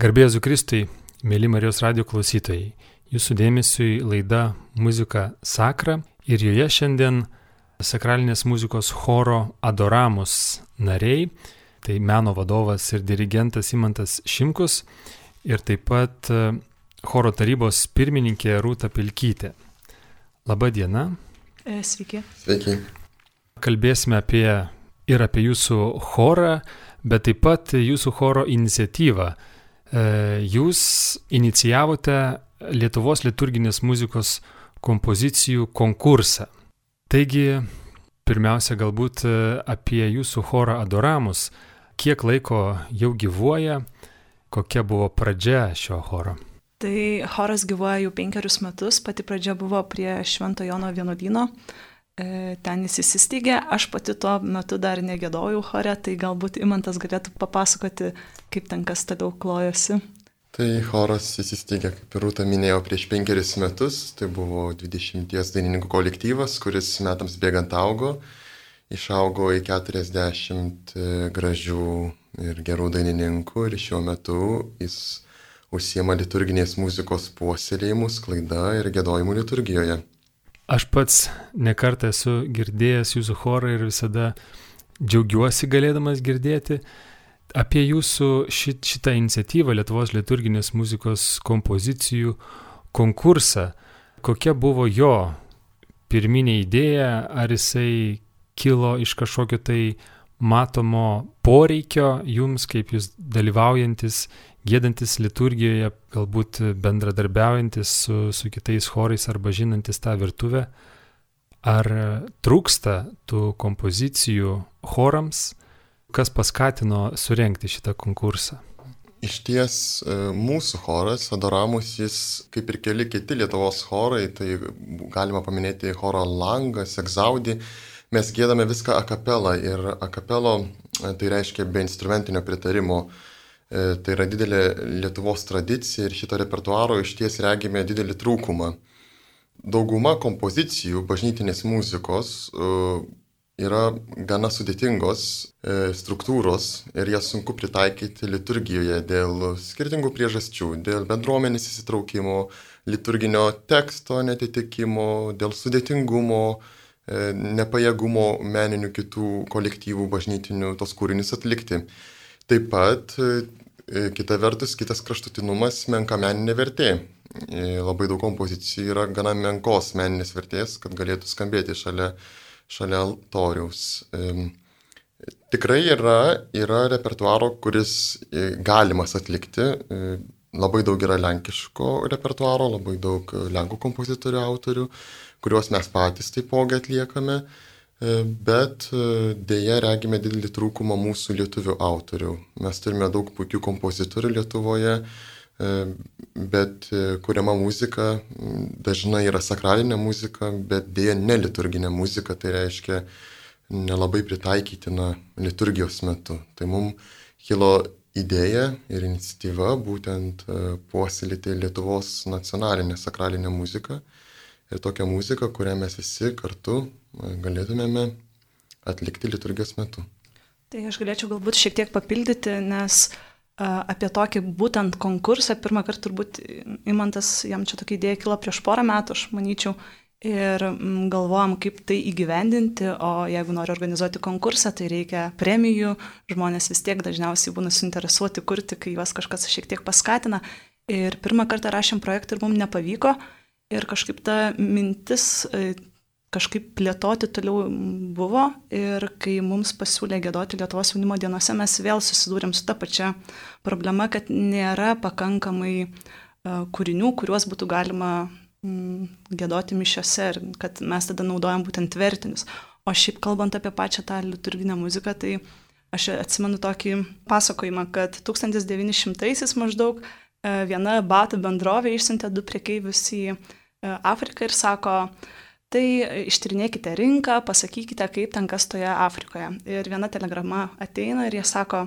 Garbėzu Kristui, mėly Marijos radio klausytojai, jūsų dėmesiui laida Muzika Sakra ir joje šiandien sakralinės muzikos choro Adoramus nariai, tai meno vadovas ir dirigentas Imantas Šimkus ir taip pat e, choro tarybos pirmininkė Rūta Pilkytė. Labą dieną. E, sveiki. Sveiki. Kalbėsime apie ir apie jūsų chorą, bet taip pat jūsų choro iniciatyvą. E, jūs inicijavote Lietuvos liturginės muzikos kompozicijų konkursą. Taigi, pirmiausia, galbūt e, apie jūsų chorą Adoramus. Kiek laiko jau gyvuoja, kokia buvo pradžia šio choro? Tai choras gyvuoja jau penkerius metus, pati pradžia buvo prie Švento Jono vienuolyno E, ten jis įsisteigė, aš pati tuo metu dar negėdojau chore, tai galbūt Imantas galėtų papasakoti, kaip ten kas toliau klojosi. Tai choras įsisteigė, kaip ir Rūta minėjo, prieš penkerius metus, tai buvo 20 dainininkų kolektyvas, kuris metams bėgant augo, išaugo į 40 e, gražių ir gerų dainininkų ir šiuo metu jis užsiema liturginės muzikos puoselėjimu, sklaida ir gėdojimu liturgijoje. Aš pats nekartą esu girdėjęs jūsų chorą ir visada džiaugiuosi galėdamas girdėti apie jūsų šit, šitą iniciatyvą Lietuvos liturginės muzikos kompozicijų konkursą. Kokia buvo jo pirminė idėja, ar jisai kilo iš kažkokio tai matomo poreikio jums, kaip jūs dalyvaujantis gėdantis liturgijoje, galbūt bendradarbiaujantis su, su kitais chorais arba žinantis tą virtuvę, ar trūksta tų kompozicijų chorams, kas paskatino surenkti šitą konkursą? Iš ties e, mūsų choras, Adoramus, jis kaip ir keli kiti Lietuvos chorai, tai galima paminėti choro Langas, Egzaudį, mes gėdame viską akapelą ir akapelo e, tai reiškia be instrumentinio pritarimo E, tai yra didelė Lietuvos tradicija ir šito repertuaro iš ties regime didelį trūkumą. Dauguma kompozicijų bažnytinės muzikos e, yra gana sudėtingos e, struktūros ir jas sunku pritaikyti liturgijoje dėl skirtingų priežasčių, dėl bendruomenės įsitraukimo, liturginio teksto netitikimo, dėl sudėtingumo, nepajėgumo meninių kitų kolektyvų bažnytinių tos kūrinius atlikti. Taip pat E, kita vertus, kitas kraštutinumas - menka meninė vertė. E, labai daug kompozicijų yra gana menkos meninės vertės, kad galėtų skambėti šalia, šalia altoriaus. E, tikrai yra, yra repertuaro, kuris galimas atlikti. Labai daug yra lenkiško repertuaro, labai daug lenkų kompozitorių autorių, kuriuos mes patys taipogi atliekame. E, bet e, dėja regime didelį trūkumą mūsų lietuvių autorių. Mes turime daug puikių kompozitorių Lietuvoje, e, bet kuriama muzika dažnai yra sakralinė muzika, bet dėja neliturginė muzika, tai reiškia nelabai pritaikytina liturgijos metu. Tai mums kilo idėja ir iniciatyva būtent puoselėti Lietuvos nacionalinę sakralinę muziką ir tokią muziką, kurią mes visi kartu galėtumėme atlikti liturgijos metu. Tai aš galėčiau galbūt šiek tiek papildyti, nes apie tokį būtent konkursą pirmą kartą turbūt Imantas, jam čia tokia idėja kilo prieš porą metų, aš manyčiau, ir galvojam, kaip tai įgyvendinti, o jeigu nori organizuoti konkursą, tai reikia premijų, žmonės vis tiek dažniausiai būna suinteresuoti kurti, kai juos kažkas šiek tiek paskatina. Ir pirmą kartą rašėm projektą ir mums nepavyko, Ir kažkaip ta mintis e, kažkaip plėtoti toliau buvo ir kai mums pasiūlė gėdoti Lietuvos jaunimo dienose, mes vėl susidūrėm su ta pačia problema, kad nėra pakankamai e, kūrinių, kuriuos būtų galima gėdoti mišiose ir kad mes tada naudojam būtent vertinius. O šiaip kalbant apie pačią tą liturginę muziką, tai aš atsimenu tokį pasakojimą, kad 1900-aisiais maždaug e, viena batų bendrovė išsiuntė du priekeivius į E, Afriką ir sako, tai ištyrinėkite rinką, pasakykite, kaip ten kas toje Afrikoje. Ir viena telegrama ateina ir jie sako,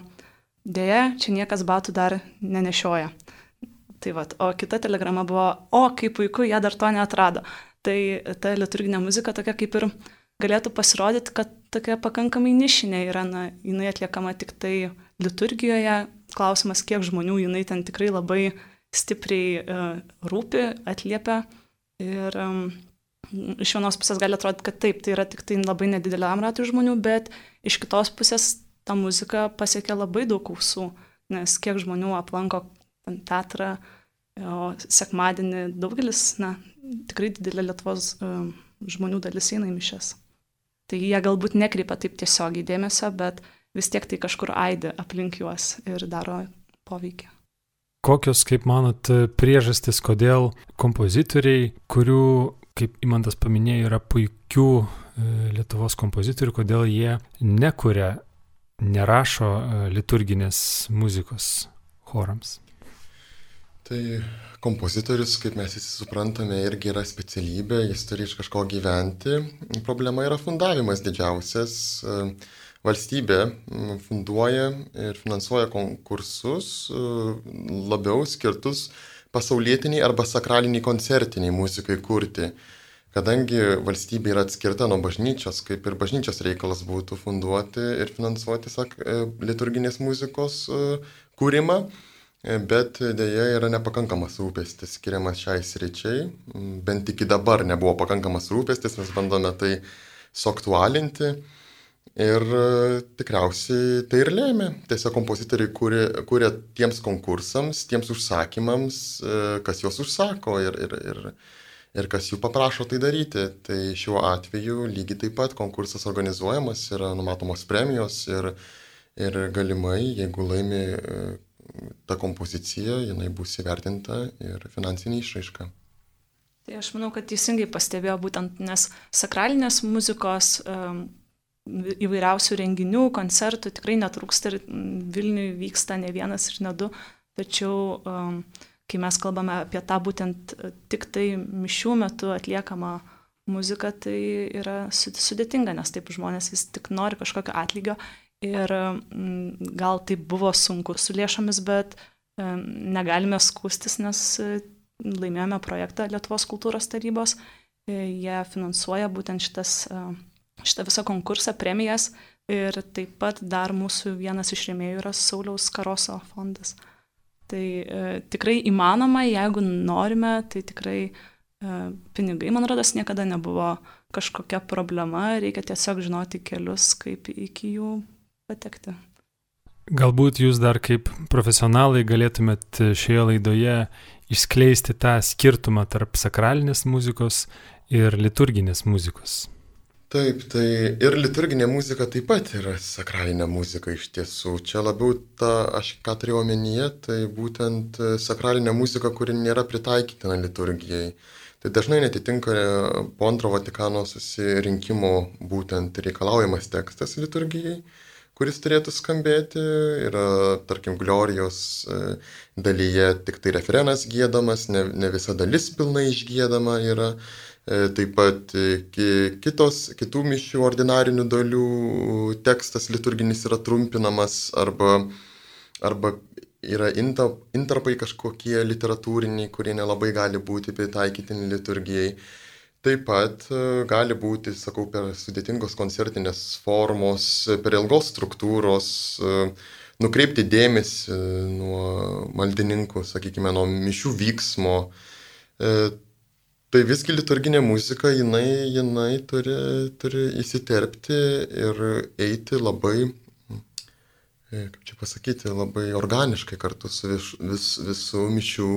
dėja, čia niekas batų dar nenešioja. Tai vat, o kita telegrama buvo, o kaip puiku, jie dar to neatrado. Tai ta liturginė muzika tokia kaip ir galėtų pasirodyti, kad tokia pakankamai nišinė yra, na, jinai atliekama tik tai liturgijoje. Klausimas, kiek žmonių jinai ten tikrai labai stipriai uh, rūpi, atliepia. Ir um, iš vienos pusės gali atrodyti, kad taip, tai yra tik tai labai nedideliam ratui žmonių, bet iš kitos pusės ta muzika pasiekia labai daug ausų, nes kiek žmonių aplanko teatrą, o sekmadienį daugelis, na, tikrai didelė Lietuvos uh, žmonių dalis eina į mišes. Tai jie galbūt nekreipia taip tiesiogiai dėmesio, bet vis tiek tai kažkur aidi aplink juos ir daro poveikį. Kokios, kaip manot, priežastis, kodėl kompozitoriai, kurių, kaip Imantas paminėjo, yra puikių e, Lietuvos kompozitorių, kodėl jie nekuria, nerašo e, liturginės muzikos chorams? Tai kompozitorius, kaip mes visi suprantame, irgi yra specialybė, jis turi iš kažko gyventi. Problema yra fundavimas didžiausias. Valstybė funduoja ir finansuoja konkursus labiau skirtus pasaulietiniai arba sakraliniai koncertiniai muzikai kurti. Kadangi valstybė yra atskirta nuo bažnyčios, kaip ir bažnyčios reikalas būtų funduoti ir finansuoti sak, liturginės muzikos kūrimą, Bet dėja yra nepakankamas rūpestis skiriamas šiai sričiai. Bent iki dabar nebuvo pakankamas rūpestis, mes bandome tai suaktualinti. Ir tikriausiai tai ir lėmė. Tiesiog kompozitoriai kūrė, kūrė tiems konkursams, tiems užsakymams, kas juos užsako ir, ir, ir, ir kas jų paprašo tai daryti. Tai šiuo atveju lygiai taip pat konkursas organizuojamas, yra numatomos premijos ir, ir galimai, jeigu laimi ta kompozicija, jinai bus įvertinta ir finansinė išraiška. Tai aš manau, kad teisingai pastebėjo būtent, nes sakralinės muzikos um, įvairiausių renginių, koncertų tikrai netrūksta ir Vilniui vyksta ne vienas ir ne du, tačiau um, kai mes kalbame apie tą būtent tik tai mišių metu atliekamą muziką, tai yra sudėtinga, nes taip žmonės vis tik nori kažkokio atlygio Ir gal tai buvo sunku su lėšomis, bet negalime skūstis, nes e, laimėjome projektą Lietuvos kultūros tarybos. E, jie finansuoja būtent šitas, e, šitą visą konkursą, premijas. Ir taip pat dar mūsų vienas iš rėmėjų yra Sauliaus Karoso fondas. Tai e, tikrai įmanoma, jeigu norime, tai tikrai e, pinigai, man rodos, niekada nebuvo kažkokia problema, reikia tiesiog žinoti kelius, kaip iki jų patekti. Galbūt jūs dar kaip profesionalai galėtumėt šioje laidoje išskleisti tą skirtumą tarp sakralinės muzikos ir liturginės muzikos. Taip, tai ir liturginė muzika taip pat yra sakralinė muzika iš tiesų. Čia labiau ta, aš ką turėjau omenyje, tai būtent sakralinė muzika, kuri nėra pritaikytina liturgijai. Tai dažnai netitinka po antro Vatikano susirinkimo būtent reikalaujamas tekstas liturgijai kuris turėtų skambėti. Yra, tarkim, Glorijos e, dalyje tik tai refrenas gėdamas, ne, ne visa dalis pilnai išgėdama yra. E, taip pat e, kitos, kitų mišių ordinarinių dalių tekstas liturginis yra trumpinamas arba, arba yra intarpai kažkokie literatūriniai, kurie nelabai gali būti pritaikytini liturgijai. Taip pat e, gali būti, sakau, per sudėtingos koncertinės formos, per ilgos struktūros, e, nukreipti dėmesį nuo maldininkų, sakykime, nuo mišių vyksmo. E, tai visgi liturginė muzika, jinai, jinai turi, turi įsiterpti ir eiti labai, kaip čia pasakyti, labai organiškai kartu su vis, vis, visų mišių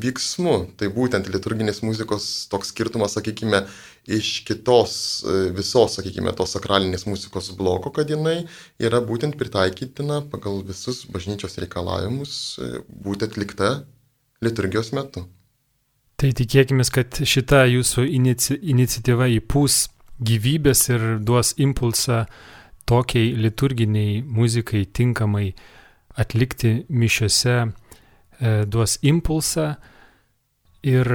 vyksmu. Tai būtent liturginės muzikos toks skirtumas, sakykime, iš kitos e, visos, sakykime, tos sakralinės muzikos bloko, kad jinai yra būtent pritaikytina pagal visus bažnyčios reikalavimus e, būti atlikta liturgijos metu. Tai tikėkime, kad šita jūsų inici iniciatyva įpūs gyvybės ir duos impulsą tokiai liturginiai muzikai tinkamai atlikti mišiose E, duos impulsą. Ir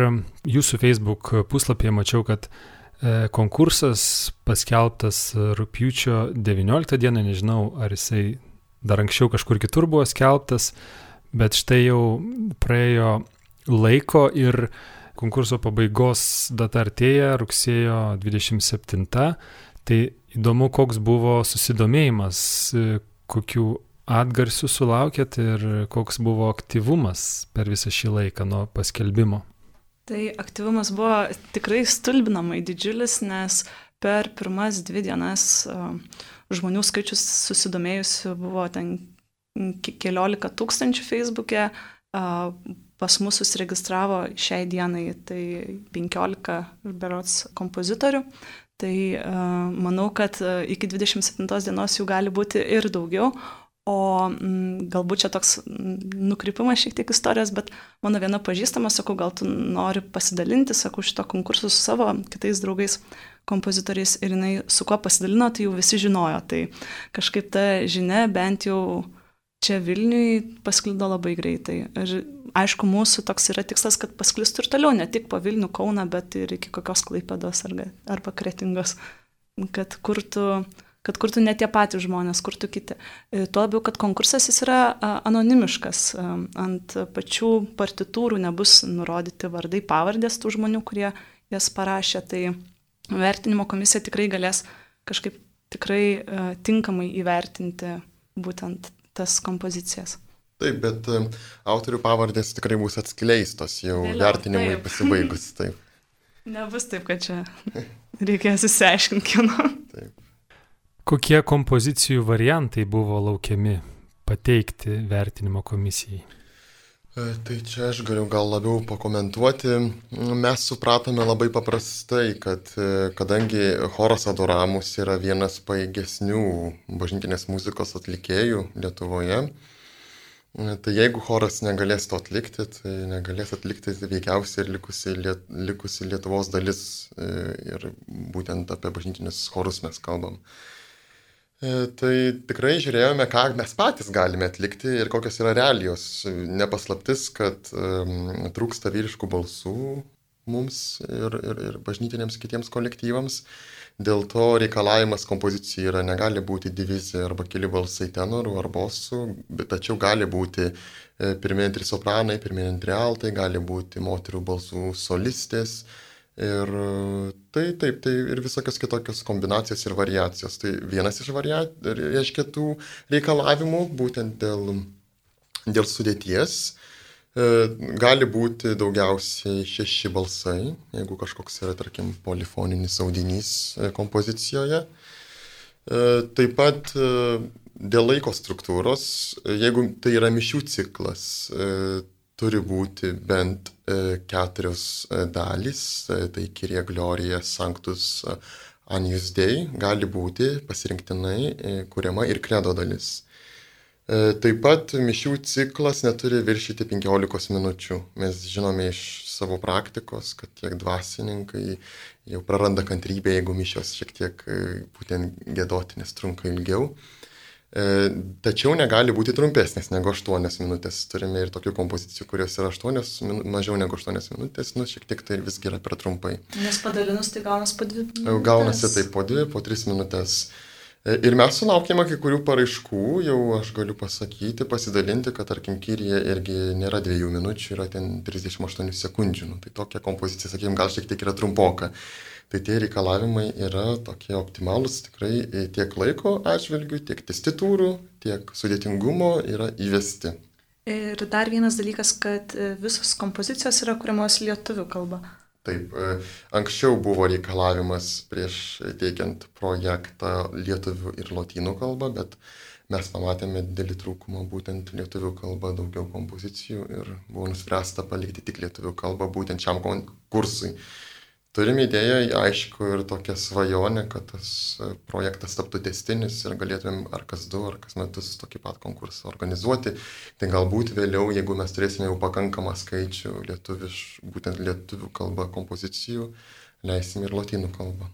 jūsų Facebook puslapyje mačiau, kad e, konkursas paskelbtas rūpjūčio 19 dieną, nežinau, ar jisai dar anksčiau kažkur kitur buvo skelbtas, bet štai jau praėjo laiko ir konkurso pabaigos data artėja rugsėjo 27. Tai įdomu, koks buvo susidomėjimas, kokiu atgarsių sulaukėt ir koks buvo aktyvumas per visą šį laiką nuo paskelbimo? Tai aktyvumas buvo tikrai stulbinamai didžiulis, nes per pirmas dvi dienas žmonių skaičius susidomėjusių buvo ten keliolika tūkstančių Facebook'e, pas mus susiregistravo šiai dienai tai 15 berots kompozitorių. Tai manau, kad iki 27 dienos jų gali būti ir daugiau, O m, galbūt čia toks nukrypimas šiek tiek istorijos, bet mano viena pažįstama, sakau, gal tu nori pasidalinti, sakau, šito konkursu su savo kitais draugais kompozitoriais ir jinai su kuo pasidalino, tai jau visi žinojo. Tai kažkaip ta žinia bent jau čia Vilniui pasklido labai greitai. Ir aišku, mūsų toks yra tikslas, kad pasklistų ir toliau, ne tik po Vilnių Kauną, bet ir iki kokios Klaipėdos arba, Kretingos, kad kurtų kad kurtų ne tie patys žmonės, kurtų kiti. E, tuo labiau, kad konkursas jis yra anonimiškas, ant pačių partitūrų nebus nurodyti vardai, pavardės tų žmonių, kurie jas parašė, tai vertinimo komisija tikrai galės kažkaip tikrai tinkamai įvertinti būtent tas kompozicijas. Taip, bet autorių pavardės tikrai bus atskleistos jau Vėliau, vertinimui taip. pasibaigus. Taip. Nebus taip, kad čia reikės įsiaiškinti kino. Taip. Kokie kompozicijų variantai buvo laukiami pateikti vertinimo komisijai? E, tai čia aš galiu gal labiau pakomentuoti. Mes supratome labai paprastai, kad e, kadangi choras Adoramus yra vienas paėgesnių bažnytinės muzikos atlikėjų Lietuvoje, e, tai jeigu choras negalės to atlikti, tai negalės atlikti veikiausiai ir likusi, liet, likusi Lietuvos dalis ir būtent apie bažnytinius chorus mes kalbam. E, tai tikrai žiūrėjome, ką mes patys galime atlikti ir kokios yra realijos. Nepaslaptis, kad um, trūksta vyriškų balsų mums ir, ir, ir bažnytiniams kitiems kolektyvams. Dėl to reikalavimas kompozicijai yra negali būti divizija arba keli balsai tenorų ar bosų, tačiau gali būti e, pirmieji trys sopranai, pirmieji antri altai, gali būti moterų balsų solistės, Ir tai taip, tai ir visokios kitokios kombinacijos ir variacijos. Tai vienas iš variacijų, reiškia, tų reikalavimų, būtent dėl, dėl sudėties, e, gali būti daugiausiai šeši balsai, jeigu kažkoks yra, tarkim, polifoninis audinys e, kompozicijoje. E, taip pat dėl laiko struktūros, jeigu tai yra mišių ciklas, turi būti bent e, keturios e, dalys, e, tai Kirie Glorija Sanctus Anius Dei gali būti pasirinktinai kuriama ir kredo dalis. Taip pat mišių ciklas neturi viršyti 15 minučių. Mes žinome iš savo praktikos, kad tiek dvasininkai jau praranda kantrybę, jeigu mišios šiek tiek būtent gėdotinės trunka ilgiau. E, tačiau negali būti trumpesnės negu 8 minutės. Turime ir tokių kompozicijų, kurios yra 8, mažiau negu 8 minutės, nu šiek tiek tai visgi yra per trumpai. Nes padalinus tai gaunasi po 2 minutės. E, gaunasi tai po 2, po 3 minutės. E, ir mes sulaukėme kai kurių paraiškų, jau aš galiu pasakyti, pasidalinti, kad tarkim Kyrija irgi nėra dviejų minučių, yra ten 38 sekundžių. Nu, tai tokia kompozicija, sakykime, gal šiek tiek yra trumpoka tai tie reikalavimai yra tokie optimalūs tikrai e, tiek laiko atžvilgių, tiek testiturų, tiek sudėtingumo yra įvesti. Ir dar vienas dalykas, kad e, visos kompozicijos yra kuriamos lietuvių kalba. Taip, e, anksčiau buvo reikalavimas prieš teikiant projektą lietuvių ir lotynų kalbą, bet mes pamatėme didelį trūkumą būtent lietuvių kalba, daugiau kompozicijų ir buvo nuspręsta palikti tik lietuvių kalbą būtent šiam konkursui. Turim idėją, aišku, ir tokią svajonę, kad tas e, projektas taptų testinis ir galėtumėm ar kas du, ar kas metus tokį pat konkursą organizuoti. Tai galbūt vėliau, jeigu mes turėsime jau pakankamą skaičių lietuviš, būtent lietuvių kalba kompozicijų, leisim ir lotynų kalbą.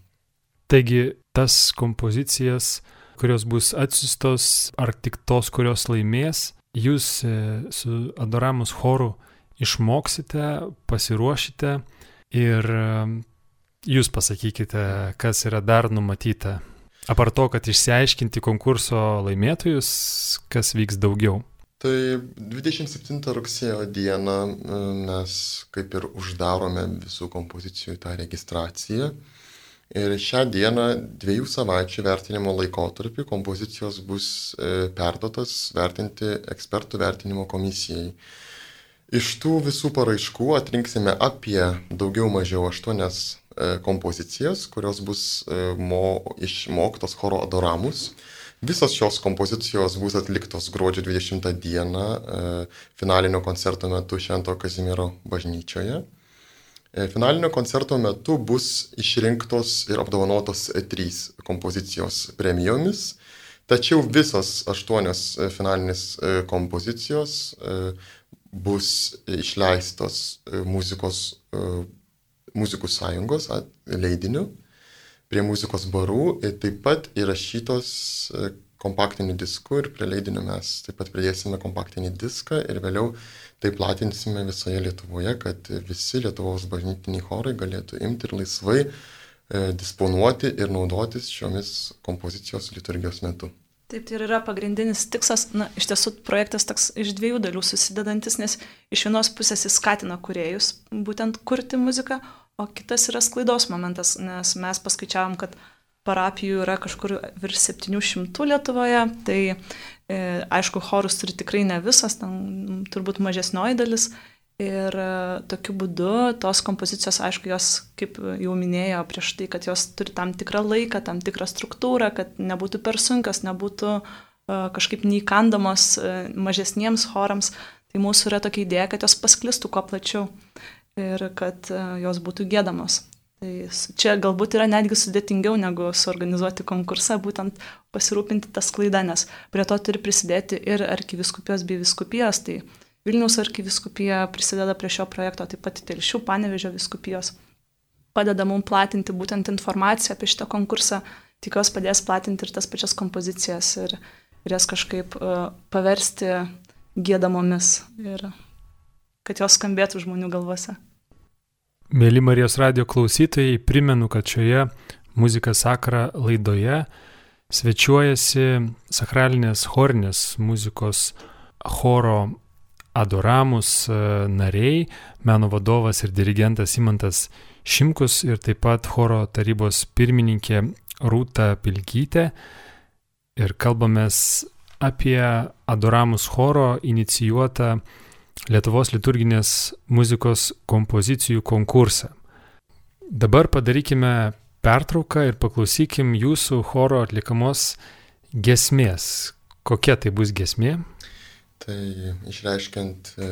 Taigi tas kompozicijas, kurios bus atsiustos, ar tik tos, kurios laimės, jūs e, su Adoramus choru išmoksite, pasiruošite Ir um, jūs pasakykite, kas yra dar numatyta. Apar to, kad išsiaiškinti konkurso laimėtojus, kas vyks daugiau. Tai 27 rugsėjo dieną uh, mes kaip ir uždarome visų kompozicijų tą registraciją. Ir šią dieną dviejų savaičių vertinimo laikotarpį kompozicijos bus e, perdotas vertinti ekspertų vertinimo komisijai. Iš tų visų paraiškų atrinksime apie daugiau mažiau aštuonias e, kompozicijas, kurios bus e, mo, išmoktos choro adoramus. Visos šios kompozicijos bus atliktos gruodžio 20 dieną finalinio koncerto metu Švento Kazimiero bažnyčioje. E, finalinio koncerto metu bus išrinktos ir apdovanotos trys kompozicijos premijomis, tačiau visos aštuonios e, finalinės e, kompozicijos bus išleistos muzikos, muzikų sąjungos leidiniu prie muzikos barų taip pat įrašytos kompaktiniu disku ir prie leidinio mes taip pat pridėsime kompaktinį diską ir vėliau tai platinsime visoje Lietuvoje, kad visi Lietuvos bažnytiniai chorai galėtų imti ir laisvai e, disponuoti ir naudotis šiomis kompozicijos liturgijos metu. Taip, tai yra pagrindinis tikslas, na, iš tiesų projektas toks iš dviejų dalių susidedantis, nes iš vienos pusės jis skatina kuriejus būtent kurti muziką, o kitas yra sklaidos momentas, nes mes paskaičiavom, kad parapijų yra kažkur virš 700 Lietuvoje, tai e, aišku, chorus turi tikrai ne visas, ten turbūt mažesnioji dalis. Ir e, tokiu būdu tos kompozicijos, aišku, jos, kaip jau minėjo prieš tai, kad jos turi tam tikrą laiką, tam tikrą struktūrą, kad nebūtų per sunkios, nebūtų e, kažkaip neįkandamos e, mažesniems chorams. Tai mūsų yra tokia idėja, kad jos pasklistų kuo plačiau ir kad jos būtų gėdamos. Tai čia galbūt yra netgi sudėtingiau negu suorganizuoti konkursą, būtent pasirūpinti tą sklaidą, nes prie to turi prisidėti ir arkiviskupijos bei viskupijos. Tai Vilniaus arkiviskupija prisideda prie šio projekto, taip pat Telšių, Panevežio viskupijos. Padeda mums platinti būtent informaciją apie šitą konkursą, tikiuosi padės platinti ir tas pačias kompozicijas ir, ir jas kažkaip uh, paversti gėdamomis ir kad jos skambėtų žmonių galvose. Mėly Marijos radio klausytojai, primenu, kad šioje muzika sakra laidoje svečiuojasi sakralinės chorinės muzikos choro adoramus e, nariai, meno vadovas ir dirigentas Imantas Šimkus ir taip pat choro tarybos pirmininkė Rūta Pilkytė. Ir kalbamės apie adoramus choro inicijuotą Lietuvos liturginės muzikos kompozicijų konkursą. Dabar padarykime pertrauką ir paklausykim jūsų choro atlikamos gesmės. Kokia tai bus gesmė? Tai išreiškiant e,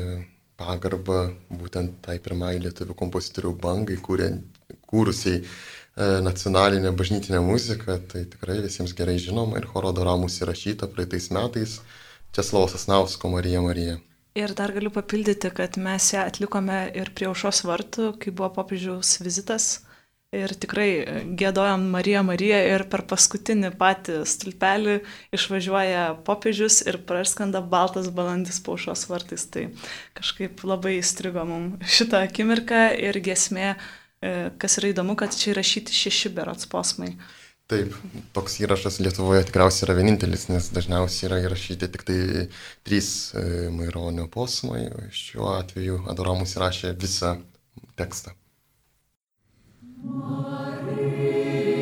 pagarbą būtent tai pirmai lietuvių kompozitorių bangai, kūrusiai e, nacionalinę bažnytinę muziką, tai tikrai visiems gerai žinoma ir choro doramus įrašyta praeitais metais Česlavos Asnausko Marija Marija. Ir dar galiu papildyti, kad mes ją atlikome ir prie aušos vartų, kai buvo popiežiaus vizitas. Ir tikrai gėdojom Mariją Mariją ir per paskutinį patį stulpelį išvažiuoja popiežius ir praskanda baltas balandis paušos vartais. Tai kažkaip labai įstrigo mums šitą akimirką ir gesmė, e, kas yra įdomu, kad čia įrašyti šeši berots posmai. Taip, toks įrašas Lietuvoje tikriausiai yra vienintelis, nes dažniausiai yra įrašyti tik tai trys e, Maironio posmai, šiuo atveju Adoramus įrašė visą tekstą. Marija.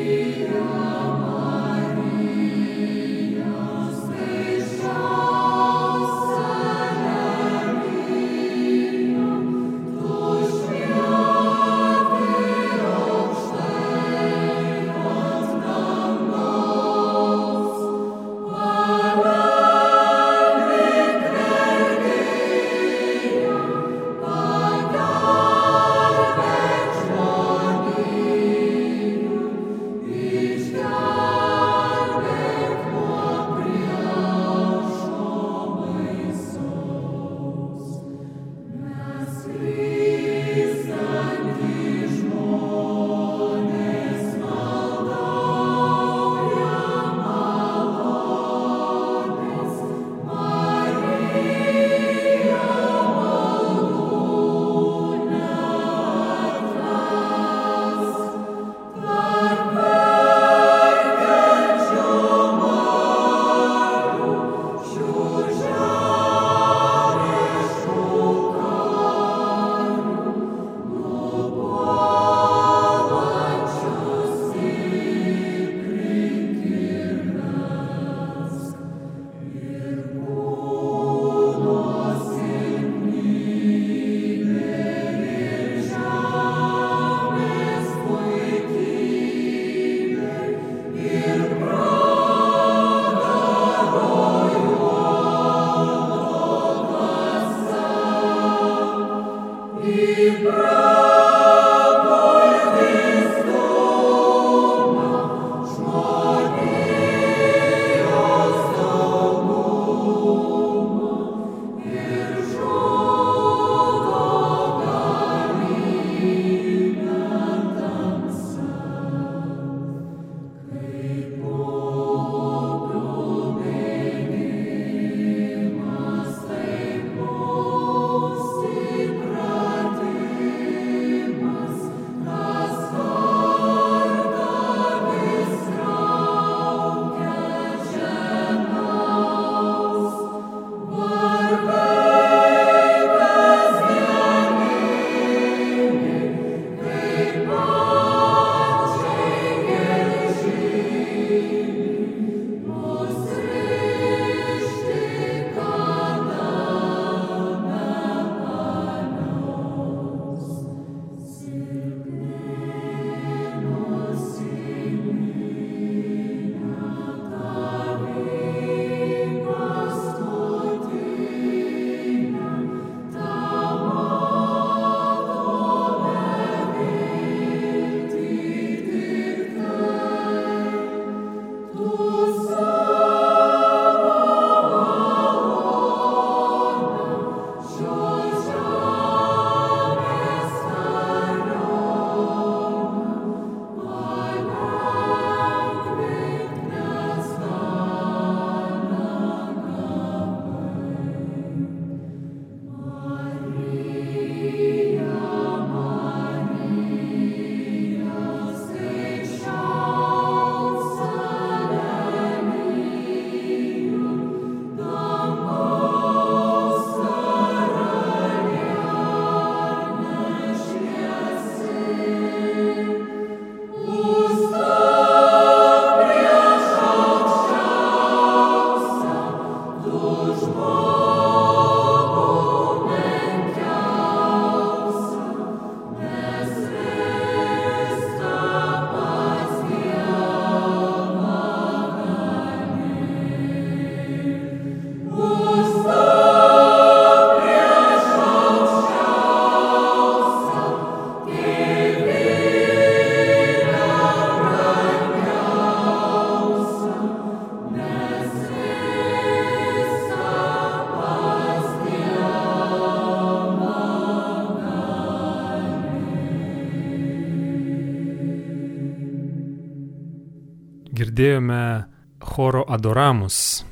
Girdėjome choro Adoramus,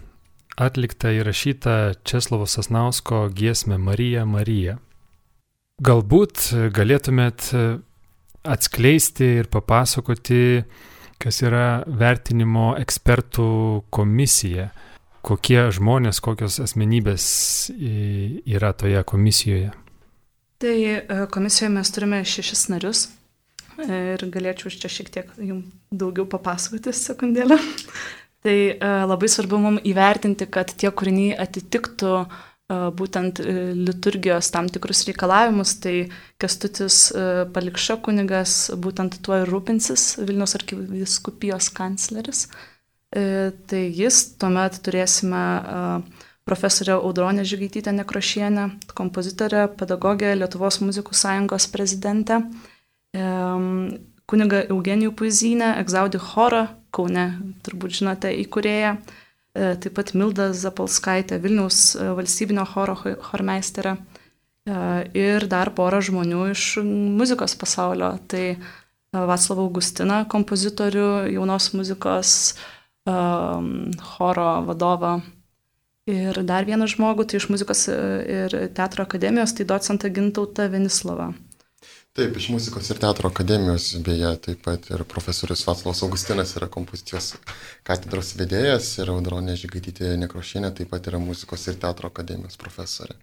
atliktą įrašytą Česlovo Sasnausko giesmę Marija Marija. Galbūt galėtumėt atskleisti ir papasakoti, kas yra vertinimo ekspertų komisija, kokie žmonės, kokios asmenybės yra toje komisijoje. Tai e, komisijoje mes turime šešis narius ir galėčiau čia šiek tiek jums daugiau papasakoti sekundėlę. tai e, labai svarbu mums įvertinti, kad tie kūriniai atitiktų e, būtent liturgijos tam tikrus reikalavimus, tai Kestutis Palikša kunigas būtent tuo ir rūpinsis, Vilnius arkiviskupijos kancleris. Tai jis tuomet turėsime profesorė Audronė Žygaitytė Nekrošienė, kompozitorė, pedagogė, Lietuvos muzikų sąjungos prezidentė, kuniga Eugenijų Puizinė, Egzaudi Chorą, Kaune, turbūt žinote, įkūrėja, e, taip pat Milda Zapolskaitė, Vilniaus e, valstybinio choro chormeisterė e, ir dar pora žmonių iš muzikos pasaulio. Tai Vaclavą Augustiną, kompozitorių, jaunos muzikos choro vadovą ir dar vieną žmogų, tai iš muzikos ir teatro akademijos, tai docentą Gintautą Venislavą. Taip, iš muzikos ir teatro akademijos, beje, taip pat ir profesorius Vaclavas Augustinas yra kompozicijos katedros vedėjas ir Audronė Žygaitytė Nekrošienė taip pat yra muzikos ir teatro akademijos profesorė.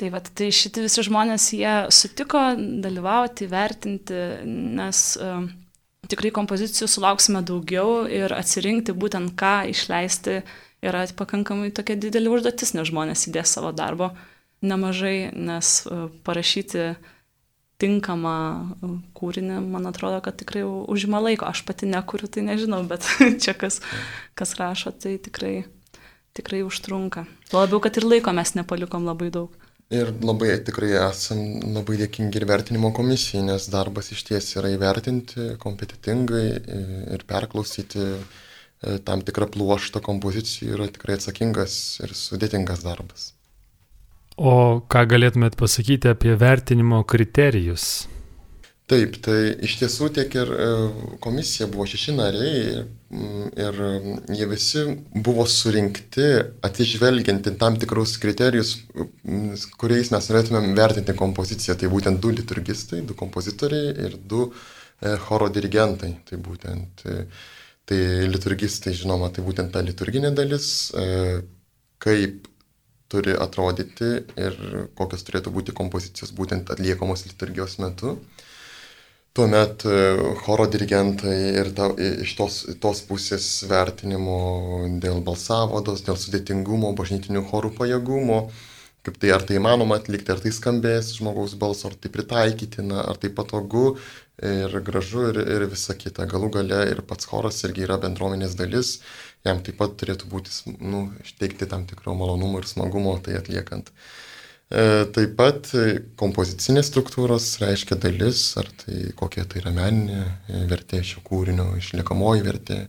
Tai vad, tai šitie visi žmonės, jie sutiko dalyvauti, vertinti, nes uh, tikrai kompozicijų sulauksime daugiau ir atsirinkti būtent ką išleisti yra pakankamai tokia didelė užduotis, nes žmonės įdės savo darbo nemažai, nes parašyti tinkamą uh, kūrinį, man atrodo, kad tikrai užima laiko. Aš pati nekuriu, tai nežinau, bet čia kas, kas rašo, tai tikrai, tikrai užtrunka. Tuo labiau, kad ir laiko mes nepalikom labai daug. Ir labai tikrai esam labai dėkingi ir vertinimo komisijai, nes darbas iš ties yra įvertinti kompetitingai ir perklausyti tam tikrą pluoštą kompozicijų yra tikrai atsakingas ir sudėtingas darbas. O ką galėtumėt pasakyti apie vertinimo kriterijus? Taip, tai iš tiesų tiek ir e, komisija buvo šeši nariai ir jie visi buvo surinkti atsižvelgiant į tam tikrus kriterijus, kuriais mes norėtumėm vertinti kompoziciją. Tai būtent du liturgistai, du kompozitoriai ir du e, choro dirigentai. Tai būtent e, tai liturgistai, žinoma, tai būtent ta liturginė dalis, kaip turi atrodyti ir kokios turėtų būti kompozicijos būtent atliekamos liturgijos metu. Tuomet e, choro dirigentai ir ta, iš tos, tos pusės vertinimo dėl balsavados, dėl sudėtingumo, bažnytinių chorų pajėgumo, kaip tai ar tai įmanoma atlikti, ar tai skambės žmogaus balso, ar tai pritaikytina, ar tai patogu ir gražu ir, ir visa kita. Galų gale ir pats choras irgi yra bendruomenės dalis jam taip pat turėtų būti, nu, išteikti tam tikro malonumo ir smagumo tai atliekant. E, taip pat kompozicinės struktūros reiškia dalis, ar tai kokia tai yra meninė e, vertė šio kūrinio, išliekamoji vertė,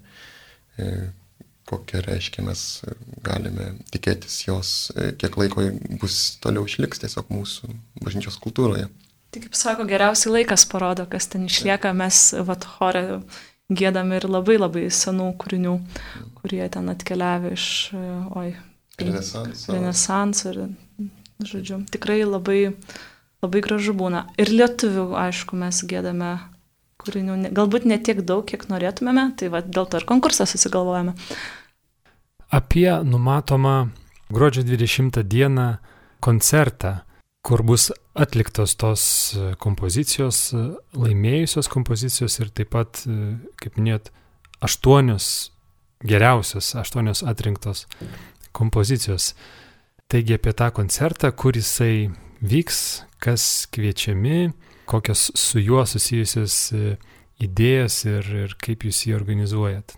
e, kokia reiškia mes galime tikėtis jos, e, kiek laiko bus toliau išliks tiesiog mūsų bažnyčios kultūroje. Tai kaip sako, geriausiai laikas parodo, kas ten išlieka, mes vat chore gėdami ir labai labai senų kūrinių, kurie ten atkeliavę iš, oi, renesanso ir, žodžiu, tikrai labai, labai gražu būna. Ir lietuvių, aišku, mes gėdame kūrinių, galbūt ne tiek daug, kiek norėtumėme, tai va, dėl to ir konkursą susigalvojame. Apie numatomą gruodžio 20 dieną koncertą kur bus atliktos tos e, kompozicijos, e, laimėjusios kompozicijos ir taip pat, e, kaip minėt, aštuonios geriausios, aštuonios atrinktos kompozicijos. Taigi apie tą koncertą, kur jisai vyks, kas kviečiami, kokios su juo susijusios idėjos ir, ir kaip jūs jį organizuojat.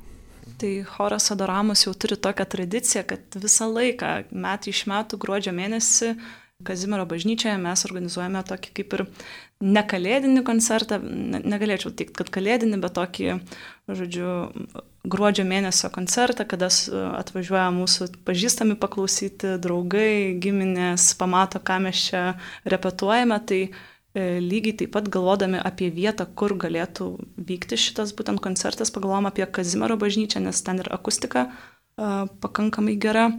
Tai choras Adoramas jau turi tokią tradiciją, kad visą laiką, metai iš metų, gruodžio mėnesį, Kazimiero bažnyčioje mes organizuojame tokį kaip ir nekalėdinį koncertą, negalėčiau teikti, kad kalėdinį, bet tokį, žodžiu, gruodžio mėnesio koncertą, kada atvažiuoja mūsų pažįstami paklausyti, draugai, giminės, pamato, ką mes čia repetuojame, tai E, lygiai taip pat galvodami apie vietą, kur galėtų vykti šitas būtent koncertas, pagalvom apie Kazimiero bažnyčią, nes ten ir akustika pakankamai gera.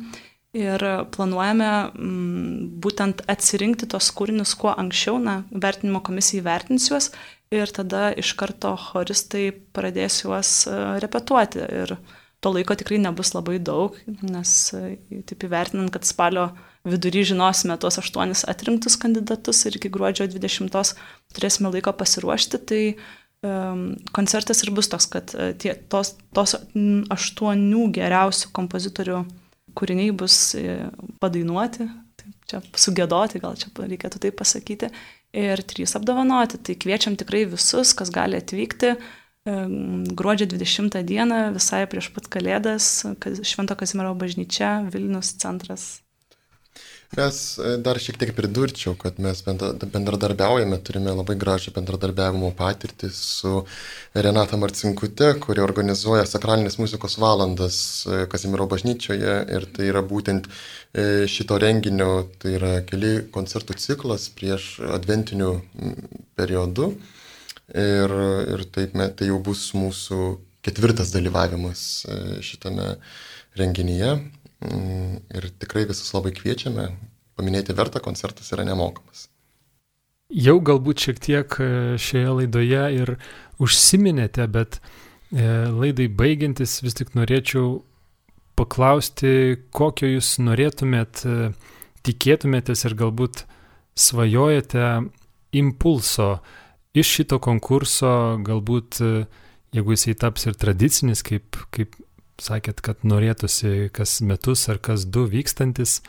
Ir planuojame m, būtent atsirinkti tos kūrinius kuo anksčiau, na, vertinimo komisija įvertins juos ir tada iš karto choristai pradės juos repetuoti. Ir to laiko tikrai nebus labai daug, nes taip įvertinant, kad spalio vidury žinosime tuos aštuonis atrinktus kandidatus ir iki gruodžio 20 turėsime laiko pasiruošti, tai um, koncertas ir bus toks, kad uh, tie, tos, tos aštuonių geriausių kompozitorių kūriniai bus uh, padainuoti, taip, čia sugėdoti, gal čia reikėtų taip pasakyti, ir trys apdovanoti. Tai kviečiam tikrai visus, kas gali atvykti. Gruodžio 20 dieną, visai prieš pat Kalėdas, Švento Kazimiero bažnyčia, Vilnius centras Mes e, dar šiek tiek pridurčiau, kad mes bendradarbiaujame, turime labai gražią bendradarbiavimo patirtį su Renata Marcinkute, kuri organizuoja sakralinės muzikos valandas e, Kazimiero bažnyčioje ir tai yra būtent e, šito renginio, tai yra keli koncertų ciklas prieš adventinių periodų ir, ir taip, tai jau bus mūsų ketvirtas dalyvavimas šitame renginyje. Mm, ir tikrai visus labai kviečiame. Paminėti vertą koncertas yra nemokamas. Jau galbūt šiek tiek e, šioje laidoje ir užsiminėte, bet e, laidai baigiantis vis tik norėčiau paklausti, kokio jūs norėtumėt, e, tikėtumėtės ir galbūt svajojate impulso iš šito konkurso, galbūt jeigu jisai taps ir tradicinis, kaip, kaip sakėt, kad norėtųsi kas metus ar kas du vykstantis,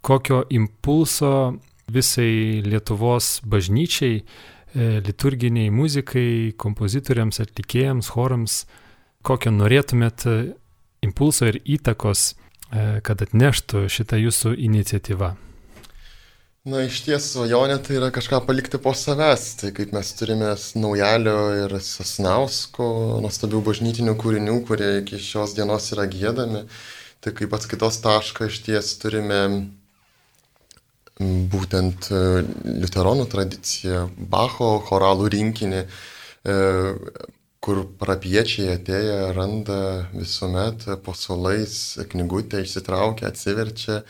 kokio impulso visai Lietuvos bažnyčiai, e, liturginiai muzikai, kompozitoriams, atlikėjams, chorams, kokio norėtumėt e, impulso ir įtakos, e, kad atneštų šitą jūsų iniciatyvą? Na, iš ties svajonė tai yra kažką palikti po savęs. Tai kaip mes turime Naujalio ir Sasnausko nuostabių bažnytinių kūrinių, kurie iki šios dienos yra gėdami. Tai kaip atskaitos tašką iš ties turime būtent e, liuteronų tradiciją, Bacho choralų rinkinį, e, kur parapiečiai atėję randa visuomet po solais knygutę, išsitraukia, atsiverčia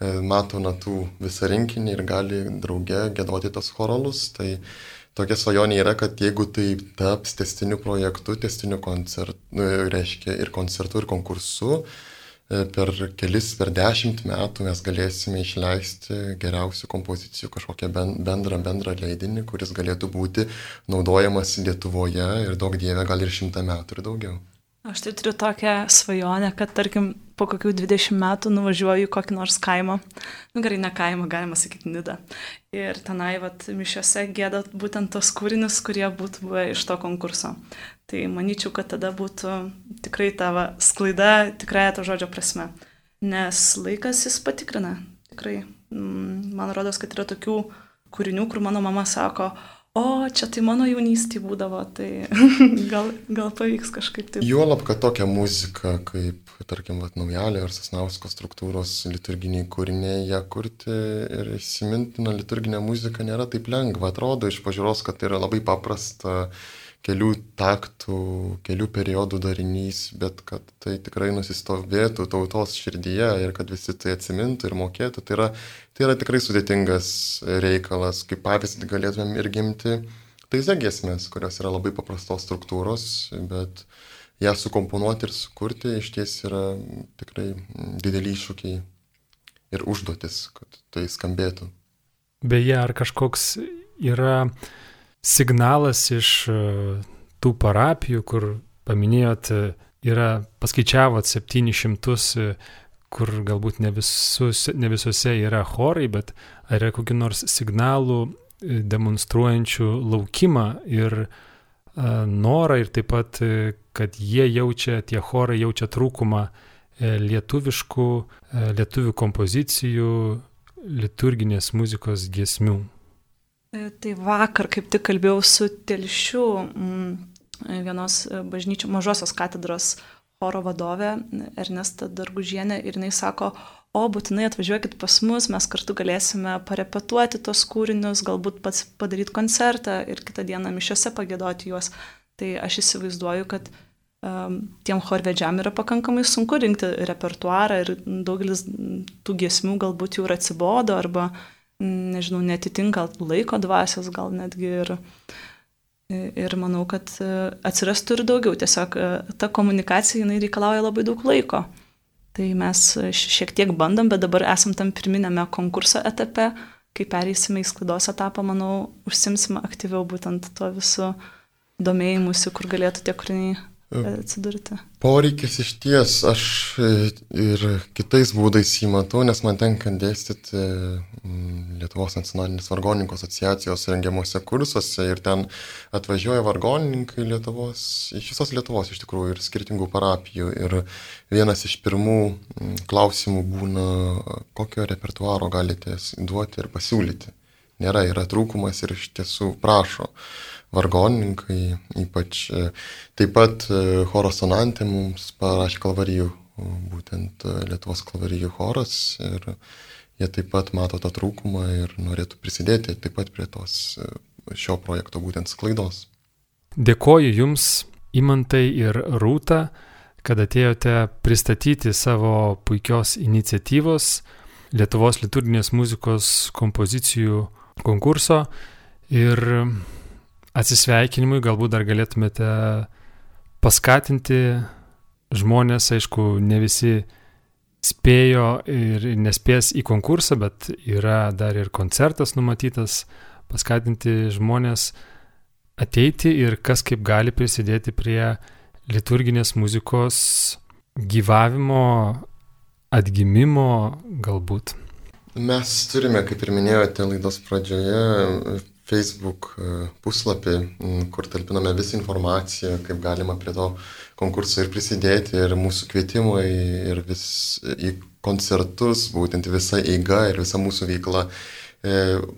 mato natų visą rinkinį ir gali drauge gėdoti tos choralus. Tai tokia svajonė yra, kad jeigu tai taps testiniu projektu, testiniu koncertu, nu, reiškia ir koncertu, ir konkursu, e, per kelis, per dešimt metų mes galėsime išleisti geriausių kompozicijų kažkokią bendrą, bendrą leidinį, kuris galėtų būti naudojamas Lietuvoje ir daug dievė gal ir šimtą metų ir daugiau. Aš tai turiu tokią svajonę, kad tarkim po kokių 20 metų nuvažiuoju į kokį nors kaimą, nu gerai, ne kaimą, galima sakyti, nidą. Ir tenai, vat, mišiuose gėda būtent tos kūrinius, kurie būtų buvę iš to konkurso. Tai manyčiau, kad tada būtų tikrai tavo sklaida, tikrai to žodžio prasme. Nes laikas jis patikrina, tikrai. Mm, man rodos, kad yra tokių kūrinių, kur mano mama sako, o čia tai mano jaunystė būdavo, tai gal, gal pavyks kažkaip taip. Juolab, kad tokia muzika, kaip, tarkim, vat, naujalė ar sasnausko struktūros liturginiai kūriniai, ją kurti ir įsimintina liturginė muzika nėra taip lengva. Atrodo iš pažiūros, kad tai yra labai paprasta kelių taktų, kelių periodų darinys, bet kad tai tikrai nusistovėtų tautos širdyje ir kad visi tai atsimintų ir mokėtų, tai yra, tai yra tikrai sudėtingas reikalas. Kaip pavyzdį galėtumėm ir gimti taizė giesmės, kurios yra labai paprastos struktūros, bet ją sukomponuoti ir sukurti iš ties yra tikrai dideli iššūkiai ir užduotis, kad tai skambėtų. Beje, ar kažkoks yra signalas iš e, tų parapijų, kur paminėjot, e, yra paskaičiavot 700, e, kur galbūt ne, visus, ne visose yra chorai, bet ar yra kokių nors signalų demonstruojančių laukimą ir norą ir taip pat, kad jie jaučia, tie chorai jaučia trūkumą lietuviškų, lietuvių kompozicijų, liturginės muzikos giesmių. E, tai vakar kaip tik kalbėjau su Telšiu, vienos bažnyčių mažosios katedros choro vadovė Ernesta Dargužienė ir jinai sako, o būtinai atvažiuokit pas mus, mes kartu galėsime parepetuoti tos kūrinius, galbūt pats padaryti koncertą ir kitą dieną mišiose pagėdoti juos. Tai aš įsivaizduoju, kad um, tiem chorvedžiam yra pakankamai sunku rinkti repertuarą ir daugelis tų giesmių galbūt jau ir atsibodo arba, nežinau, netitinka laiko dvasios gal netgi ir, ir manau, kad e, atsirastų ir daugiau. Tiesiog e, ta komunikacija, jinai reikalauja labai daug laiko. Tai mes šiek tiek bandom, bet dabar esam tam pirminėme konkurso etape. Kai pereisime į sklaidos etapą, manau, užsimsime aktyviau būtent tuo visų domėjimusi, kur galėtų tie kūriniai atsidurti. Poreikis iš ties aš e, ir kitais būdais jį matau, nes man tenka dėstyti mm, Lietuvos nacionalinės vargoninkų asociacijos rengiamuose kursuose ir ten atvažiuoja vargonininkai Lietuvos, iš visos Lietuvos iš tikrųjų ir skirtingų parapijų. Ir vienas iš pirmų klausimų būna, kokio repertuaro galite duoti ir pasiūlyti. Nėra, yra trūkumas ir iš tiesų prašo vargonininkai, ypač e, taip pat e, choro sonantė mums parašė kalvarijų, būtent e, Lietuvos kalvarijų choras ir jie taip pat mato tą trūkumą ir norėtų prisidėti taip pat prie tos šio projekto būtent sklaidos. Dėkoju Jums, Imantai ir Rūta, kad atėjote pristatyti savo puikios iniciatyvos Lietuvos liturginės muzikos kompozicijų konkurso ir atsisveikinimui galbūt dar galėtumėte paskatinti žmonės, aišku, ne visi spėjo ir nespės į konkursą, bet yra dar ir koncertas numatytas, paskatinti žmonės ateiti ir kas kaip gali prisidėti prie liturginės muzikos gyvavimo, atgimimo galbūt. Mes turime, kaip ir minėjote laidos pradžioje, Facebook e, puslapį, kur talpiname visą informaciją, kaip galima prie to konkurso ir prisidėti, ir mūsų kvietimai, ir vis į koncertus, būtent visa eiga ir visa mūsų veikla. E,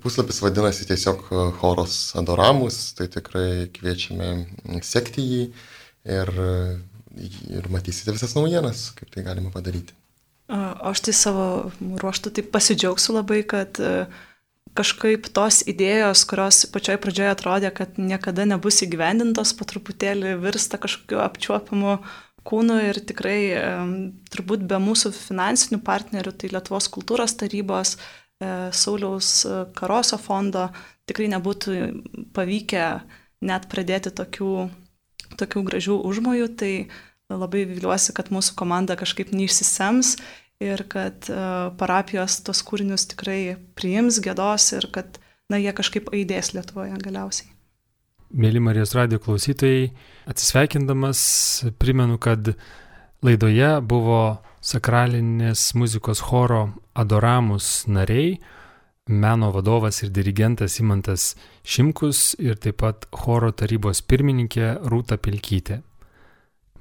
puslapis vadinasi tiesiog Horos Adoramus, tai tikrai kviečiame sekti jį ir, ir matysite visas naujienas, kaip tai galima padaryti. Aš tai savo ruoštų taip pasidžiaugsiu labai, kad uh, kažkaip tos idėjos, kurios pačioj pradžioje atrodė, kad niekada nebus įgyvendintos, po truputėlį virsta kažkokiu apčiuopimu kūnu ir tikrai turbūt be mūsų finansinių partnerių, tai Lietuvos kultūros tarybos, e, Sauliaus Karoso fondo, tikrai nebūtų pavykę net pradėti tokių, tokių gražių užmojų, tai labai viliuosi, kad mūsų komanda kažkaip neišsisems ir kad e, parapijos tos kūrinius tikrai priims, gėdos ir kad na, jie kažkaip aidės Lietuvoje galiausiai. Mėly Marijos radio klausytojai, atsisveikindamas primenu, kad laidoje buvo sakralinės muzikos choro Adoramus nariai, meno vadovas ir dirigentas Imantas Šimkus ir taip pat choro tarybos pirmininkė Rūta Pilkytė.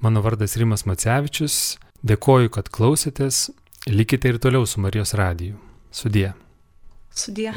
Mano vardas Rimas Macevičius, dėkoju, kad klausėtės Likite ir toliau su Marijos radiju. Sudie. Sudie.